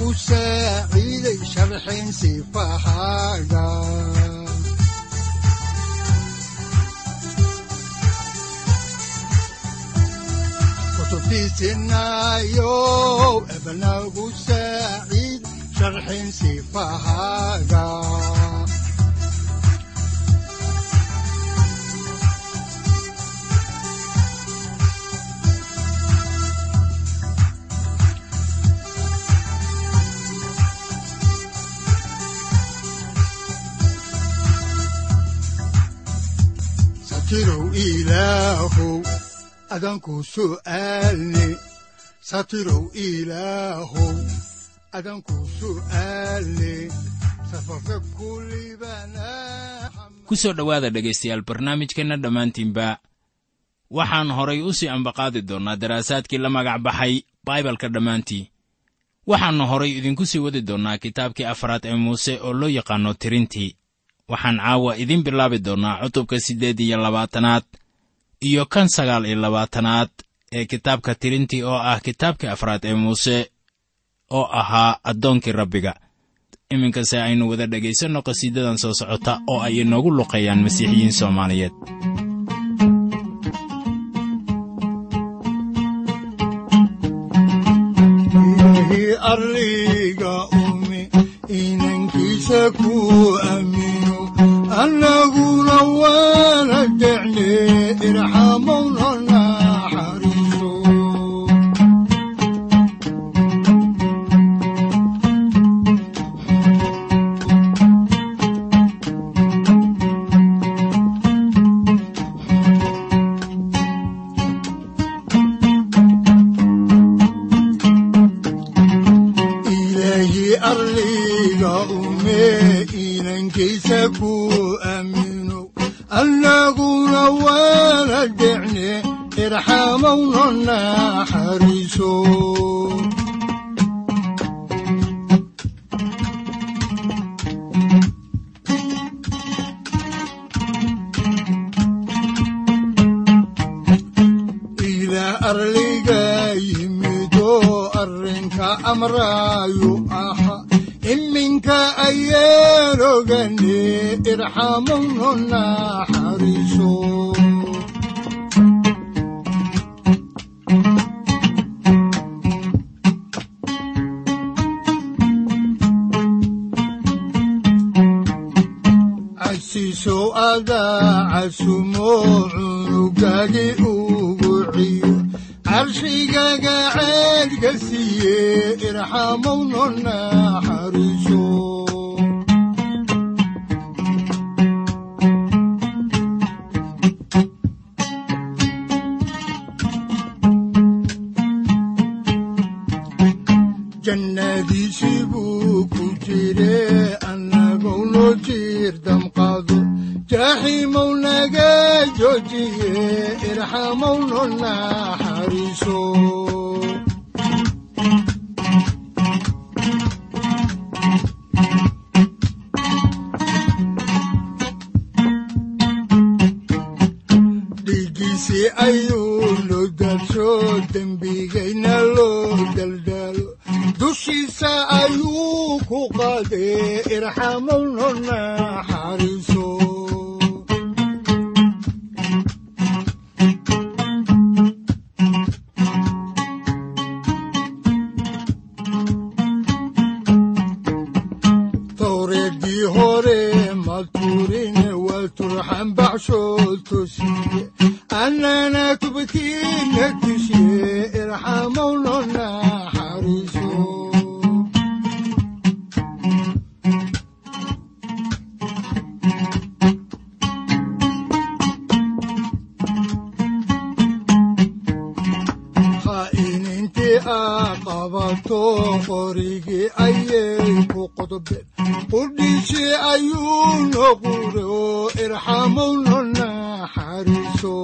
wuxunogu saaciiday sharxin sifahaaga kutubtiisinayow ebnagu saaciid sharxin sifahaaga satirow ilaahow adanku su'aalne satirow ilaahow adanku su'aalne safarka kulibana ku soo dhowaada dhegaystayaal barnaamijkeenna dhammaantiinba waxaan horay u sii ambaqaadi doonnaa daraasaadkii la magac baxay baibalka dhammaantii. Waxaannu horay idinku sii wadi doonnaa kitaabkii afraad ee muuse oo loo yaqaanno tirintii waxaan caawa idiin bilaabi doonnaa cutubka siddeed iyo labaatanaad iyo kan sagaal iyo labaatanaad ee kitaabka tirintii oo ah kitaabkii afraad ee muuse oo ahaa addoonkii rabbiga. Iminkase aynu wada dhegaysanno qhasiidadan soo socota oo ay inoogu luqeeyaan masiixiyiin soomaaliyeed. Arliga umi inankiisa ku aamino annaguna waana decne irxamowna casiisow adaa casumo cunugagi ugu ciyo dhiiggiisii ayuu loo daadsho dembigayna loo daldaalo dushiisa ayuu ku qaadee irxamowno naxariiso oo irxamowno naxariiso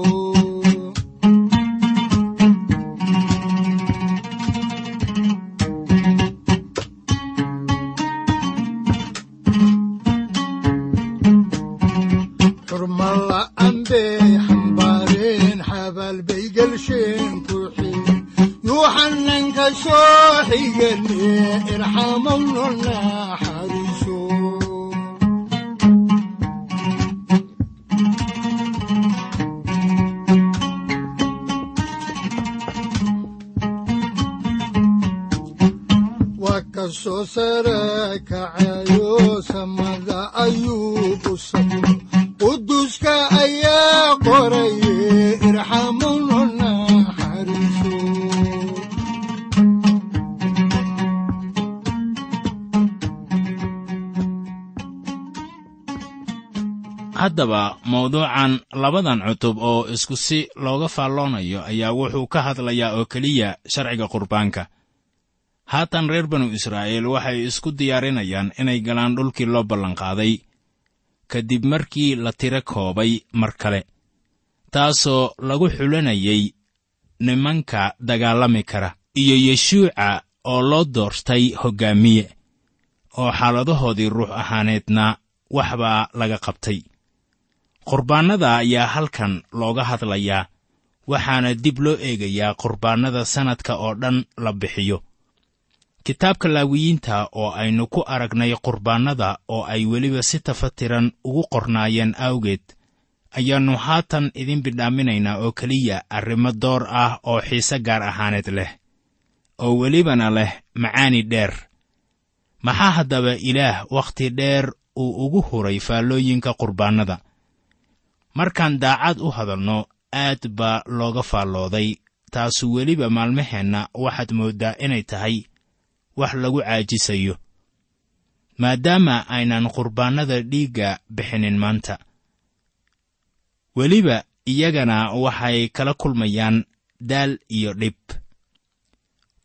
haddaba mawduucan labadan cutub oo isku si looga faalloonayo ayaa wuxuu ka hadlayaa oo keliya sharciga qurbaanka. Haatan reer banu israa'iil waxay isku diyaarinayaan inay galaan dhulkii loo ballanqaaday kadib markii la tiro koobay mar kale taasoo lagu xulanayay nimanka dagaalami kara iyo yeshuuca oo loo doortay hoggaamiye oo xaaladahoodii ruux ahaaneedna wax baa laga qabtay qurbaannada ayaa halkan looga hadlayaa waxaana dib loo eegayaa qurbaannada sannadka oo dhan la bixiyo. Kitaabka laawiyiinta oo aynu ku aragnay qurbaannada oo ay weliba si tafatiran ugu qornaayeen awgeed ayaannu haatan idin bidhaaminaynaa oo keliya arrimo door ah oo xiise gaar ahaaneed leh oo welibana leh macaani dheer. Maxaa haddaba ilaah wakhti dheer uu ugu huray faallooyinka qurbaannada markaan daacad u hadalno aad baa looga faallooday. Taasu weliba maalmaheenna waxaad mooddaa inay tahay wax lagu caajisayo maadaama aynan qurbaannada dhiigga bixinin maanta. Weliba iyagana waxay kala kulmayaan daal iyo dhib.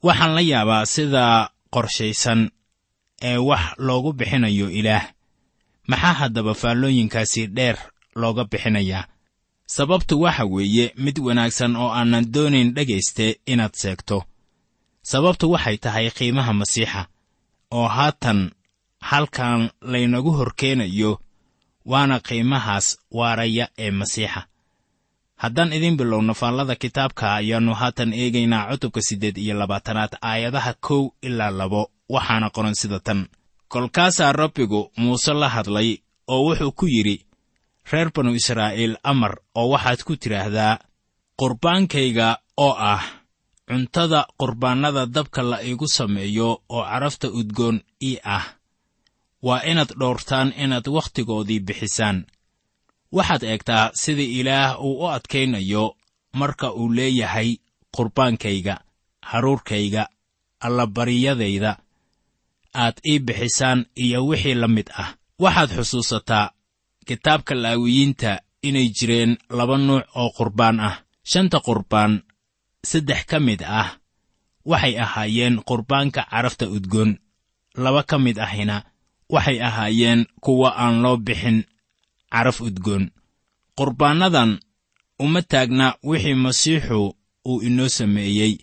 Waxaan la yaabaa sida qorshaysan ee wax loogu bixinayo ilaah. Maxaa haddaba faallooyinkaasi dheer looga bixinayaa sababtu waxa weeye mid wanaagsan oo aanan doonayn dhegayste inaad seegto. Sababtu waxay tahay qiimaha masiixa oo haatan halkan laynagu horkeenayo waana qiimahaas waaraya ee masiixa. Haddaan idiin bilowno faallada kitaabka ayaannu haatan eegaynaa cutubka siddeed iyo labaatanaad aayadaha kow ilaa labo waxaana qoran sida tan. Kolkaasaa rabbigu muuse la hadlay oo wuxuu ku yidhi reer banu israa'iil amar oo waxaad ku tidhaahdaa qurbaankayga oo ah cuntada qurbaannada dabka la iigu sameeyo oo carafta udgoon ii ah waa inaad dhowrtaan inaad wakhtigoodii bixisaan. Waxaad eegtaa sida ilaah uu u adkaynayo marka uu leeyahay qurbaankayga haruurkayga allabaryadayda aad ii bixisaan iyo wixii la mid ah. Waxaad xusuusataa kitaabka laawiyiinta inay jireen laba nuuc oo qurbaan ah. Shanta qurbaan saddex ka mid ah waxay ahaayeen qurbaanka carafta udgoon. Laba ka mid ahina waxay ahaayeen kuwa aan loo bixin caraf udgoon. Qurbaannadan uma taagna wixii masiixu uu inoo sameeyey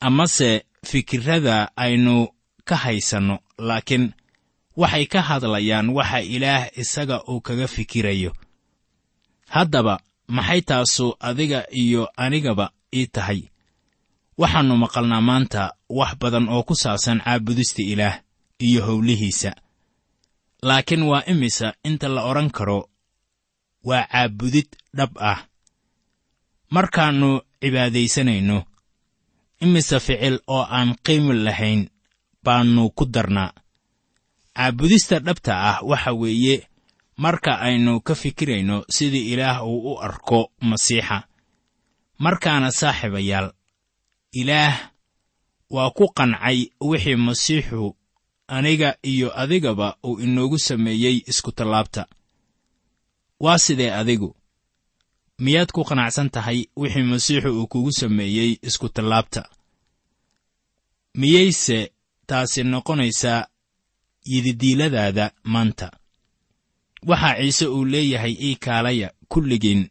amase fikirrada aynu ka haysanno laakiin waxay ka hadlayaan waxa ilaah isaga uu kaga fikirayo. Haddaba maxay taasu adiga iyo anigaba ii tahay? Waxaannu maqalnaa maanta wax badan oo ku saabsan caabudista ilaah iyo howlihiisa. Laakiin waa imisa inta la odhan karo waa caabudid dhab ah. Markaannu cibaadaysanayno imise ficil oo aan qiimi lahayn baannu ku darnaa caabudista dhabta ah waxa weeye marka aynu ka fikirayno sidii ilaah uu u arko masiixa. Markaana saaxiibayaal ilaah waa ku qancay wixii masiixu aniga iyo adigaba uu inoogu sameeyey iskutallaabta waa sidee adigu? Miyaad ku qanacsan tahay wixii masiixu uu kugu sameeyey iskutallaabta miyayse taasi noqonaysaa yididiiladaada maanta. Waxaa ciise uu leeyahay ii kaalaya kulligiin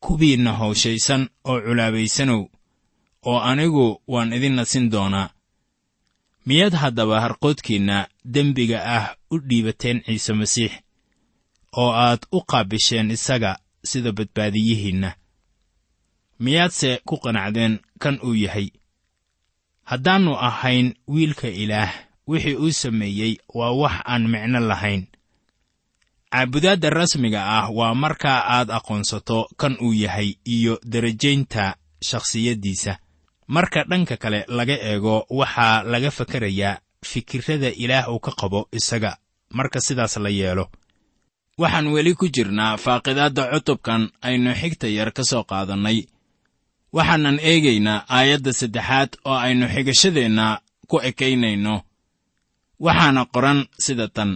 kuwiinna howshaysan oo culaabaysanow oo anigu waan idin nasin doonaa. Miyaad haddaba harqoodkiinna dembiga ah u dhiibateen ciise masiix oo aad u qaabisheen isaga sida badbaadiyihiinna? Miyaadse ku qanacdeen kan uu yahay? Haddaannu ahayn wiilka ilaah wixii uu sameeyey waa wax aan micno lahayn. Caabudaadda rasmiga ah waa markaa aad aqoonsato kan uu yahay iyo darajaynta shakhsiyaddiisa. Marka dhanka kale laga eego waxaa laga fakarayaa fikirrada ilaah uu ka qabo isaga. Marka sidaas la yeelo waxaan weli ku jirnaa faaqidaadda cutubkan aynu xigta yar ka soo qaadannay. Waxaanan eegaynaa aayadda saddexaad oo aynu xigashadeenna ku ekaynayno waxaana qoran sida tan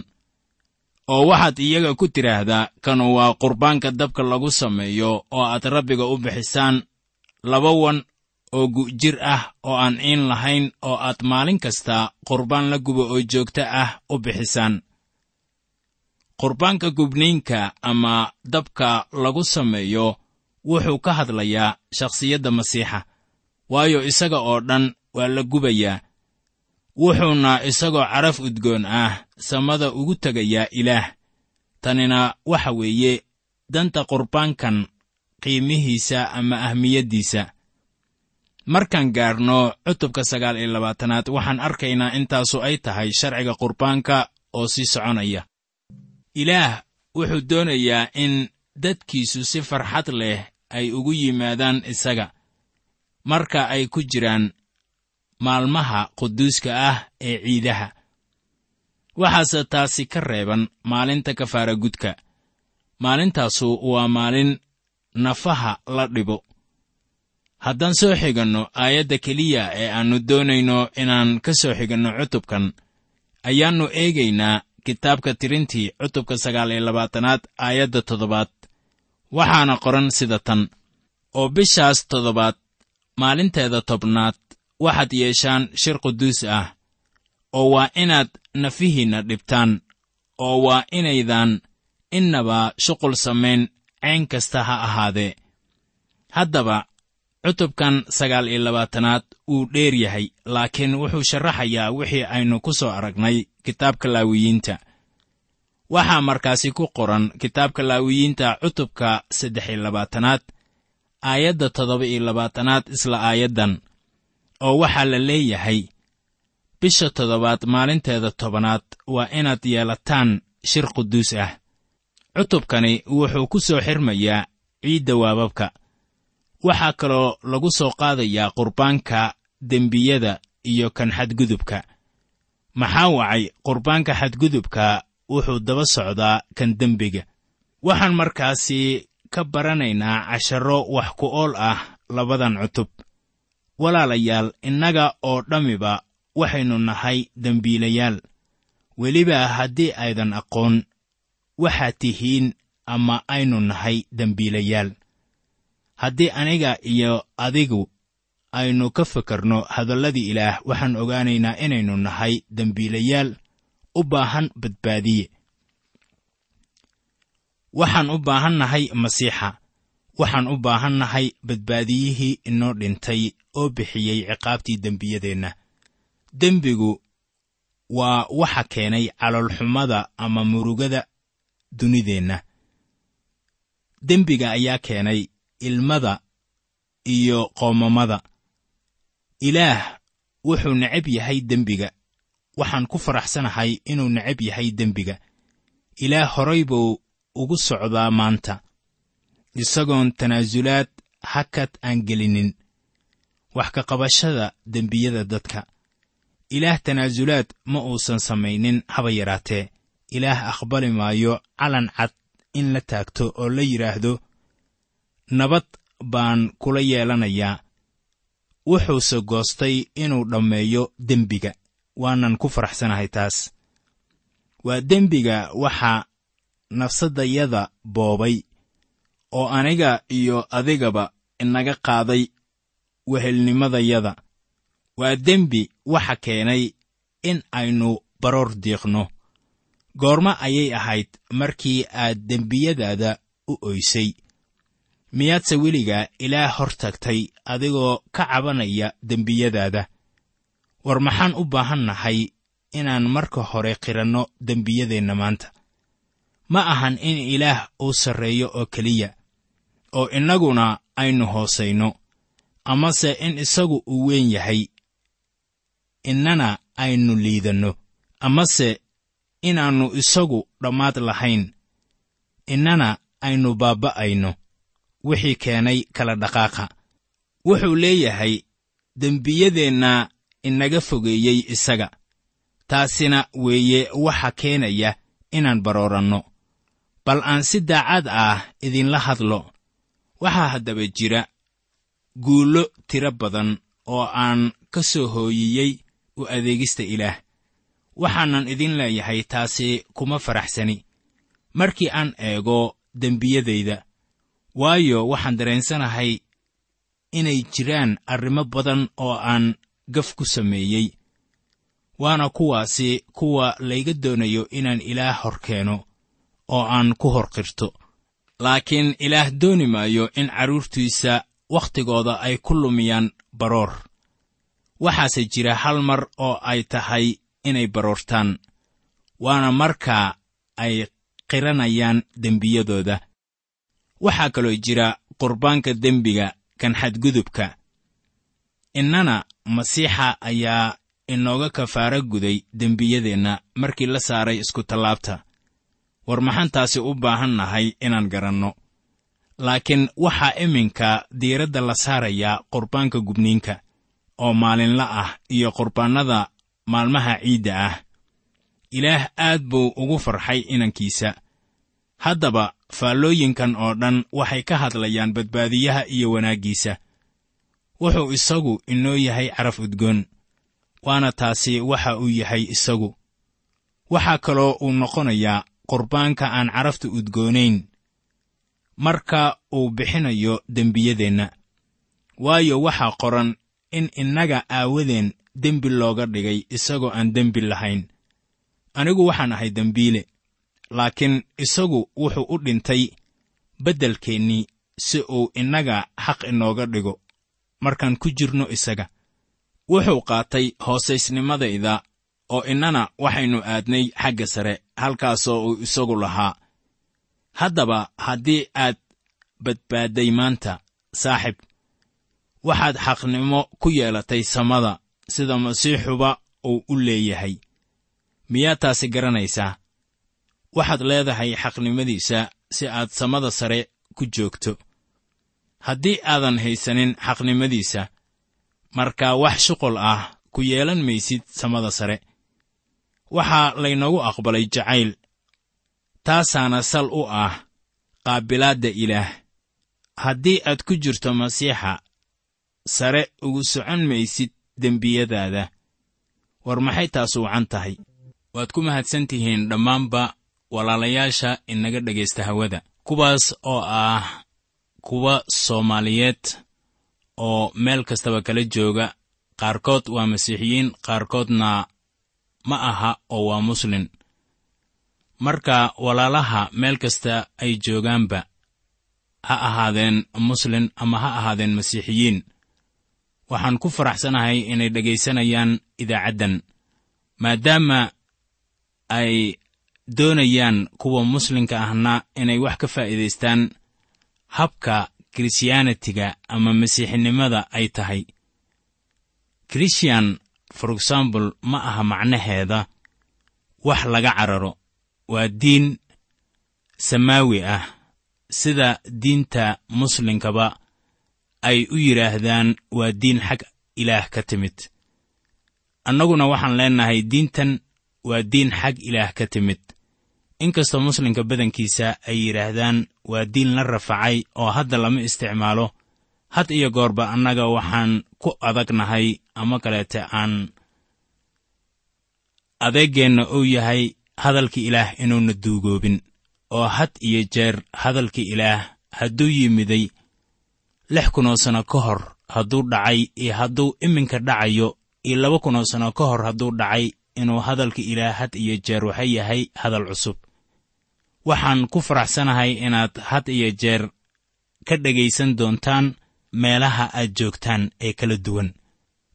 oo waxaad iyaga ku tidhaahdaa kanu waa qurbaanka dabka lagu sameeyo oo aad rabbiga u bixisaan laba wan oo gu'jir ah oo aan iin lahayn oo aad maalin kasta qurbaan la gubo oo joogto ah u bixisaan. Qurbaanka gubniinka ama dabka lagu sameeyo wuxuu ka hadlayaa shakhsiyadda masiixa waayo isaga oo dhan waa la gubayaa wuxuuna isagoo caraf udgoon ah samada ugu tegayaa ilaah. Tanina waxa weeye danta qurbaankan qiimihiisa ama ahmiyaddiisa. Markaan gaarno cutubka sagaal iyo labaatanaad waxaan arkaynaa intaasu ay tahay sharciga qurbaanka oo sii soconaya. Ilaah wuxuu doonayaa in dadkiisu si farxad leh ay ugu yimaadaan isaga. Marka ay ku jiraan maalmaha quduuska ah ee ciidaha. Waxaase taasi ka reeban maalinta kafaara gudka. Maalintaasu waa maalin nafaha la dhibo. Haddaan soo xiganno aayadda keliya ee aannu doonayno inaan ka soo xiganno cutubkan ayaannu eegaynaa kitaabka tirintii cutubka sagaal iyo labaatanaad aayadda toddobaad. Waxaana qoran sida tan. Oo bishaas toddobaad maalinteeda tobnaad waxaad yeeshaan shir quduus ah oo waa inaad nafihiinna dhibtaan oo waa inaydaan innaba shuqul samayn cayn kasta ha ahaadee. Haddaba cutubkan sagaal iyo labaatanaad wuu dheer yahay laakiin wuxuu sharaxayaa wixii aynu ku soo aragnay kitaabka laawiyiinta. Waxaa markaasi ku qoran kitaabka laawiyiinta cutubka saddex iyo labaatanaad aayadda toddoba iyo labaatanaad isla aayaddan oo waxaa la leeyahay. Bisha toddobaad maalinteeda tobanaad waa inaad yeelataan shir quduus ah. Cutubkani wuxuu ku soo xirmayaa ciidda waababka. Waxaa kaloo lagu soo qaadayaa qurbaanka dembiyada iyo kan xadgudubka. Maxaa wacay qurbaanka xadgudubka wuxuu daba socdaa kan dembiga. Waxaan markaasi ka baranaynaa casharro wax ku ool ah labadan cutub walaalayaal innaga oo dhammiba waxaynu nahay dembiilayaal. Weliba haddii aydan aqoon waxaad tihiin ama aynu nahay dembiilayaal. Haddii aniga iyo adigu aynu ka fakarno hadalladii ilaah waxaan ogaanaynaa inaynu nahay dembiilayaal u baahan badbaadiye. Waxaan u baahan nahay masiixa. Waxaan u baahan nahay badbaadiyihii inoo dhintay oo bixiyey ciqaabtii dembiyadeenna. Dembigu waa waxa keenay caloolxumada ama murugada dunideenna. Dembiga ayaa keenay ilmada iyo qoomamada. Ilaah wuxuu necab yahay dembiga. Waxaan ku faraxsanahay inuu necab yahay dembiga. Ilaah horay buu ugu socdaa maanta. Isagoon tanaasulaad hakad aan gelinin wax ka qabashada dembiyada dadka. Ilaah tanaasulaad ma uusan samaynin haba yaraatee. Ilaah aqbali maayo calan cad in la taagto oo la yidhaahdo nabad baan kula yeelanayaa. Wuxuuse goostay inuu dhammeeyo dembiga waanan ku faraxsanahay taas. Waa dembiga waxaa nafsaddayada boobay oo aniga iyo adigaba inaga qaaday wehelnimadayada waa dembi waxa keenay in aynu baroor diiqno. Goormo ayay ahayd markii aad dembiyadaada u oysay. Miyaadse weligaa ilaah hor tagtay adigoo ka cabanaya dembiyadaada. War maxaan u baahannahay inaan marka hore qiranno dembiyadeenna maanta. Ma ahan in ilaah uu sarreeyo oo keliya oo innaguna aynu hoosayno amase in isagu uu weyn yahay innana aynu liidanno. Amase inaannu isagu dhammaad lahayn innana aynu baabba'ayno wixii keenay kala dhaqaaqa. Wuxuu leeyahay dembiyadeenna inaga fogeeyey isaga. Taasina weeye waxa keenaya inaan barooranno. Bal aan si daacad ah idinla hadlo waxaa haddaba jira guullo tiro badan oo aan ka soo hooyiyey u adeegista ilaah. Waxaanan idin leeyahay taasi kuma faraxsani. Markii aan eego dembiyadayda waayo waxaan dareensanahay inay jiraan arrimo badan oo aan gaf ku sameeyey waana kuwaasi kuwa layga doonayo inaan ilaah hor keeno oo aan ku hor qirto. Laakiin ilaah dooni maayo in carruurtiisa wakhtigooda ay ku lumiyaan baroor. Waxaase jira hal mar oo ay tahay inay baroortaan waana markaa ay qiranayaan dembiyadooda. Waxaa kaloo jira qurbaanka dembiga kan xadgudubka. Innana masiixa ayaa inooga kafaaro guday dembiyadeenna markii la saaray iskutallaabta war maxaan taasi u baahan nahay inaan garanno laakiin waxaa iminka diiradda la saarayaa qurbaanka gubniinka oo maalinla ah iyo qurbaannada maalmaha ciidda ah. Ilaah aad buu ugu farxay inankiisa. Haddaba faallooyinkan oo dhan waxay ka hadlayaan badbaadiyaha iyo wanaaggiisa. Wuxuu isagu inoo yahay caraf udgoon waana taasi waxa uu yahay isagu. Waxaa kaloo uu noqonayaa qurbaanka aan carafta udgoonayn marka uu bixinayo dembiyadeenna. Waayo waxaa qoran in innaga aawadeen dembi looga dhigay isagoo aan dembi lahayn. Anigu waxaan ahay dembiile laakiin isagu wuxuu u dhintay beddelkeennii si uu innaga xaq inooga dhigo. Markaan ku jirno isaga wuxuu qaatay hoosaysnimadayda oo innana waxaynu aadnay xagga sare halkaasoo uu isagu lahaa haddaba haddii aad badbaadday maanta saaxib waxaad xaqnimo ku yeelatay samada sida masiixuba uu u leeyahay. Miyaad taasi garanaysaa? Waxaad leedahay xaqnimadiisa si aad samada sare ku joogto. Haddii aadan haysanin xaqnimadiisa markaa wax shuqul ah ku yeelan maysid samada sare. Waxaa laynoogu aqbalay jacayl taasaana sal u ah qaabilaadda ilaah. Haddii aad ku jirto masiixa sare ugu socon maysid dembiyadaada. War maxay taas wacan tahay? Waad ku mahadsan tihiin dhammaanba walaalayaasha inaga dhegaysta hawada. Kuwaas oo ah kuwa soomaaliyeed oo meel kastaba kala jooga. Qaarkood waa masiixiyiin qaarkoodna ma aha oo waa muslin marka walaalaha meel kasta ay joogaanba ha ahaadeen muslin ama ha ahaadeen masiixiyiin. Waxaan ku faraxsanahay inay dhegaysanayaan idaacaddan maadaama ay doonayaan kuwa muslimka ahna inay wax ka faa'iidaystaan habka kirisyaanitiga ama masiixinimada ay tahay. Christian for example ma aha macnaheeda wax laga cararo waa diin samaawi ah. Sida diinta muslimkaba ay u yidhaahdaan waa diin xag ilaah ka timid. Annaguna waxaan leennahay diintan waa diin xag ilaah ka timid. Inkastoo muslimka badankiisa ay yidhaahdaan waa diin la rafacay oo hadda lama isticmaalo. Had iyo goorba annaga waxaan ku adagnahay ama kaleete aan adeeggeenna uu yahay hadalka ilaah inuuna duugoobin oo had iyo jeer hadalka ilaah hadduu yimiday lix kunoo sanno ka hor hadduu dhacay iyo hadduu iminka dhacayo iyo laba kunoo sanno ka hor hadduu dhacay inuu hadalka ilaah had iyo jeer waxa yahay hadal cusub. Waxaan ku faraxsanahay inaad had iyo jeer ka dhegaysan doontaan meelaha aad joogtaan ee kala duwan.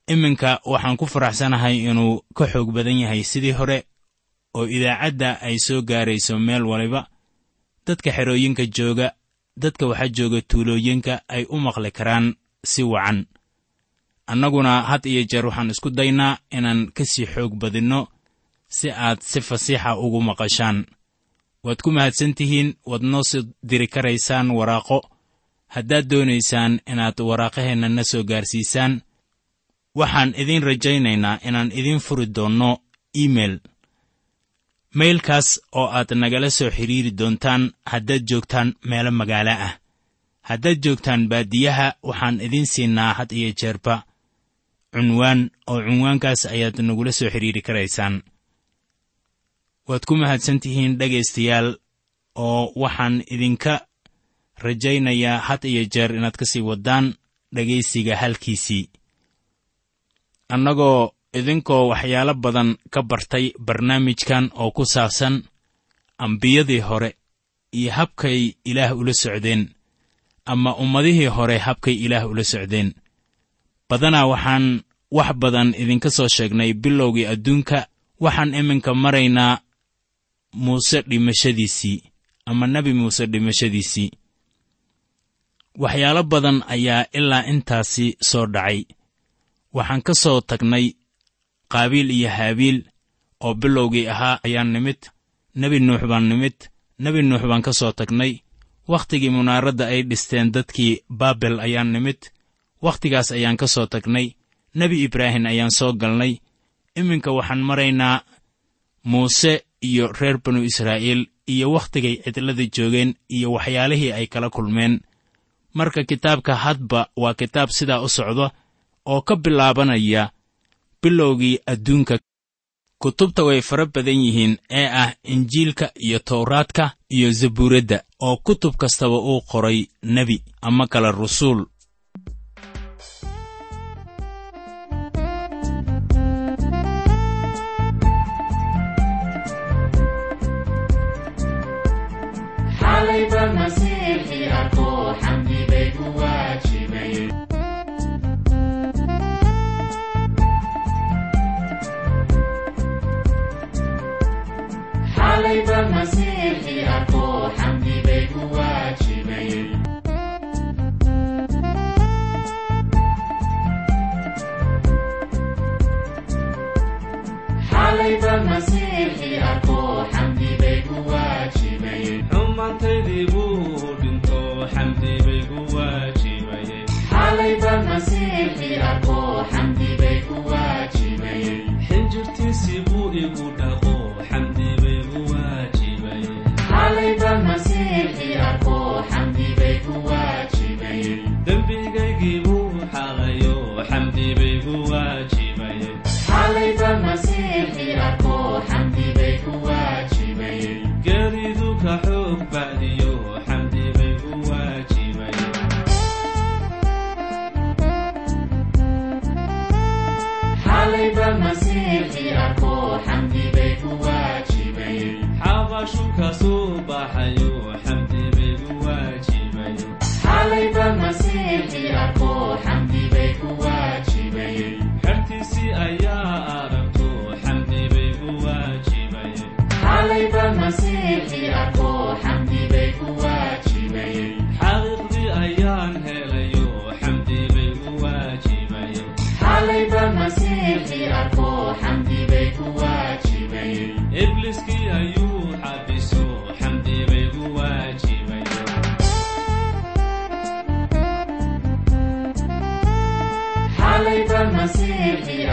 Iminka waxaan ku faraxsanahay inuu ka xoog badan yahay sidii hore oo idaacadda ay soo gaarayso meel waliba dadka xerooyinka jooga dadka waxaa jooga tuulooyinka ay u maqli karaan si wacan. Annaguna had iyo jeer waxaan isku daynaa inaan ka sii xoog badinno si aad si fasiixa ugu maqashaan. Waad ku mahadsan tihiin waad noo diri karaysaan waraaqo. Haddaad doonaysaan inaad waraaqaheenna na soo gaarsiisaan waxaan idiin rajaynaynaa inaan idiin furi doonno imeil maylkaas oo aad nagala soo xidhiiri doontaan haddaad joogtaan meelo magaalo ah. Haddaad joogtaan baadiyaha waxaan idiin siinaa had iyo jeerba. Cunwaan oo cunwaankaas ayaad nagula soo xidhiiri karaysaan. Waad ku mahadsan tihiin dhegaystayaal oo waxaan idinka rajaynayaa had iyo jeer inaad ka sii waddaan dhegaysiga halkiisii. Annagoo idinkoo waxyaalo badan ka bartay barnaamijkan oo ku saabsan ambiyadii hore iyo habkay ilaah ula socdeen ama ummadihii hore habkay ilaah ula socdeen. Badanaa waxaan wax badan idinka soo sheegnay bilowgii adduunka waxaan iminka maraynaa muuse dhimashadiisii ama nebi muuse dhimashadiisii. Waxyaalo badan ayaa ilaa intaasi soo dhacay. Waxaan ka soo tagnay qaabiil iyo haabiil oo bilowgii ahaa ayaan nimid nebi nuux baan nimid nebi nuux baan ka soo tagnay. Wakhtigii munaaradda ay dhisteen dadkii baabel ayaan nimid wakhtigaas ayaan ka soo tagnay nebi ibraahim ayaan soo galnay. Iminka waxaan maraynaa muuse iyo reer banu israa'iil iyo wakhtigay cidlada joogeen iyo waxyaalihii ay kala kulmeen. Marka kitaabka hadba waa kitaab sidaa u socda oo ka bilaabanaya bilowgii adduunka. Kutubta way fara badan yihiin ee ah injiilka iyo towraadka iyo zabuuradda oo kutub kastaba uu qoray nebi ama kale rusuul goodbye.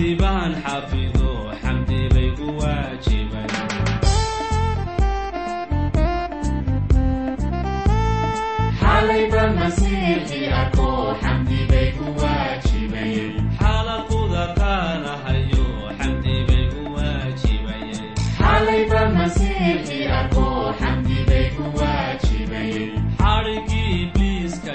sibaan xafido xamdi bay ku waajibay xalayba masiixi arko xamdi bay ku waajibay xaalaquda qaadahayo xamdi bay ku waajibayeen xalayba masiixi arko xamdi bay ku waajibay xadhigii ibliiska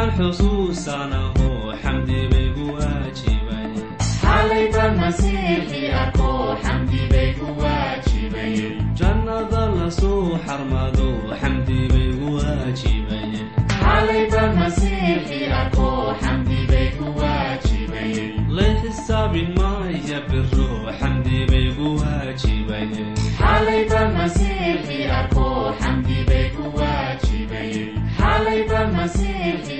xaakinkan xusuusanaho xamdi bay ku waajibayeen xalayba masiixi arko xamdi bay ku waajibay. Jannada la soo xarmado xamdi bay ku waajibayeen xalayba masiixi arko xamdi bay ku waajibay la xisaabin maaya biro xamdi bay ku waajibayeen xalayba masiixi arko xamdi bay ku waajibay xalayba masiixi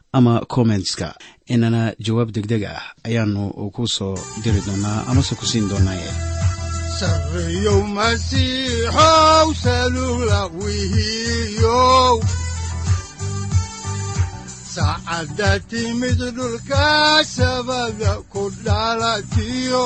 ama kommentska inana jawaab degdeg ah ayaanu ku soo diri doonaa amase ku siin doonaaye. Sarreyow masiixow timid dhulka sabada ku dhalatiyo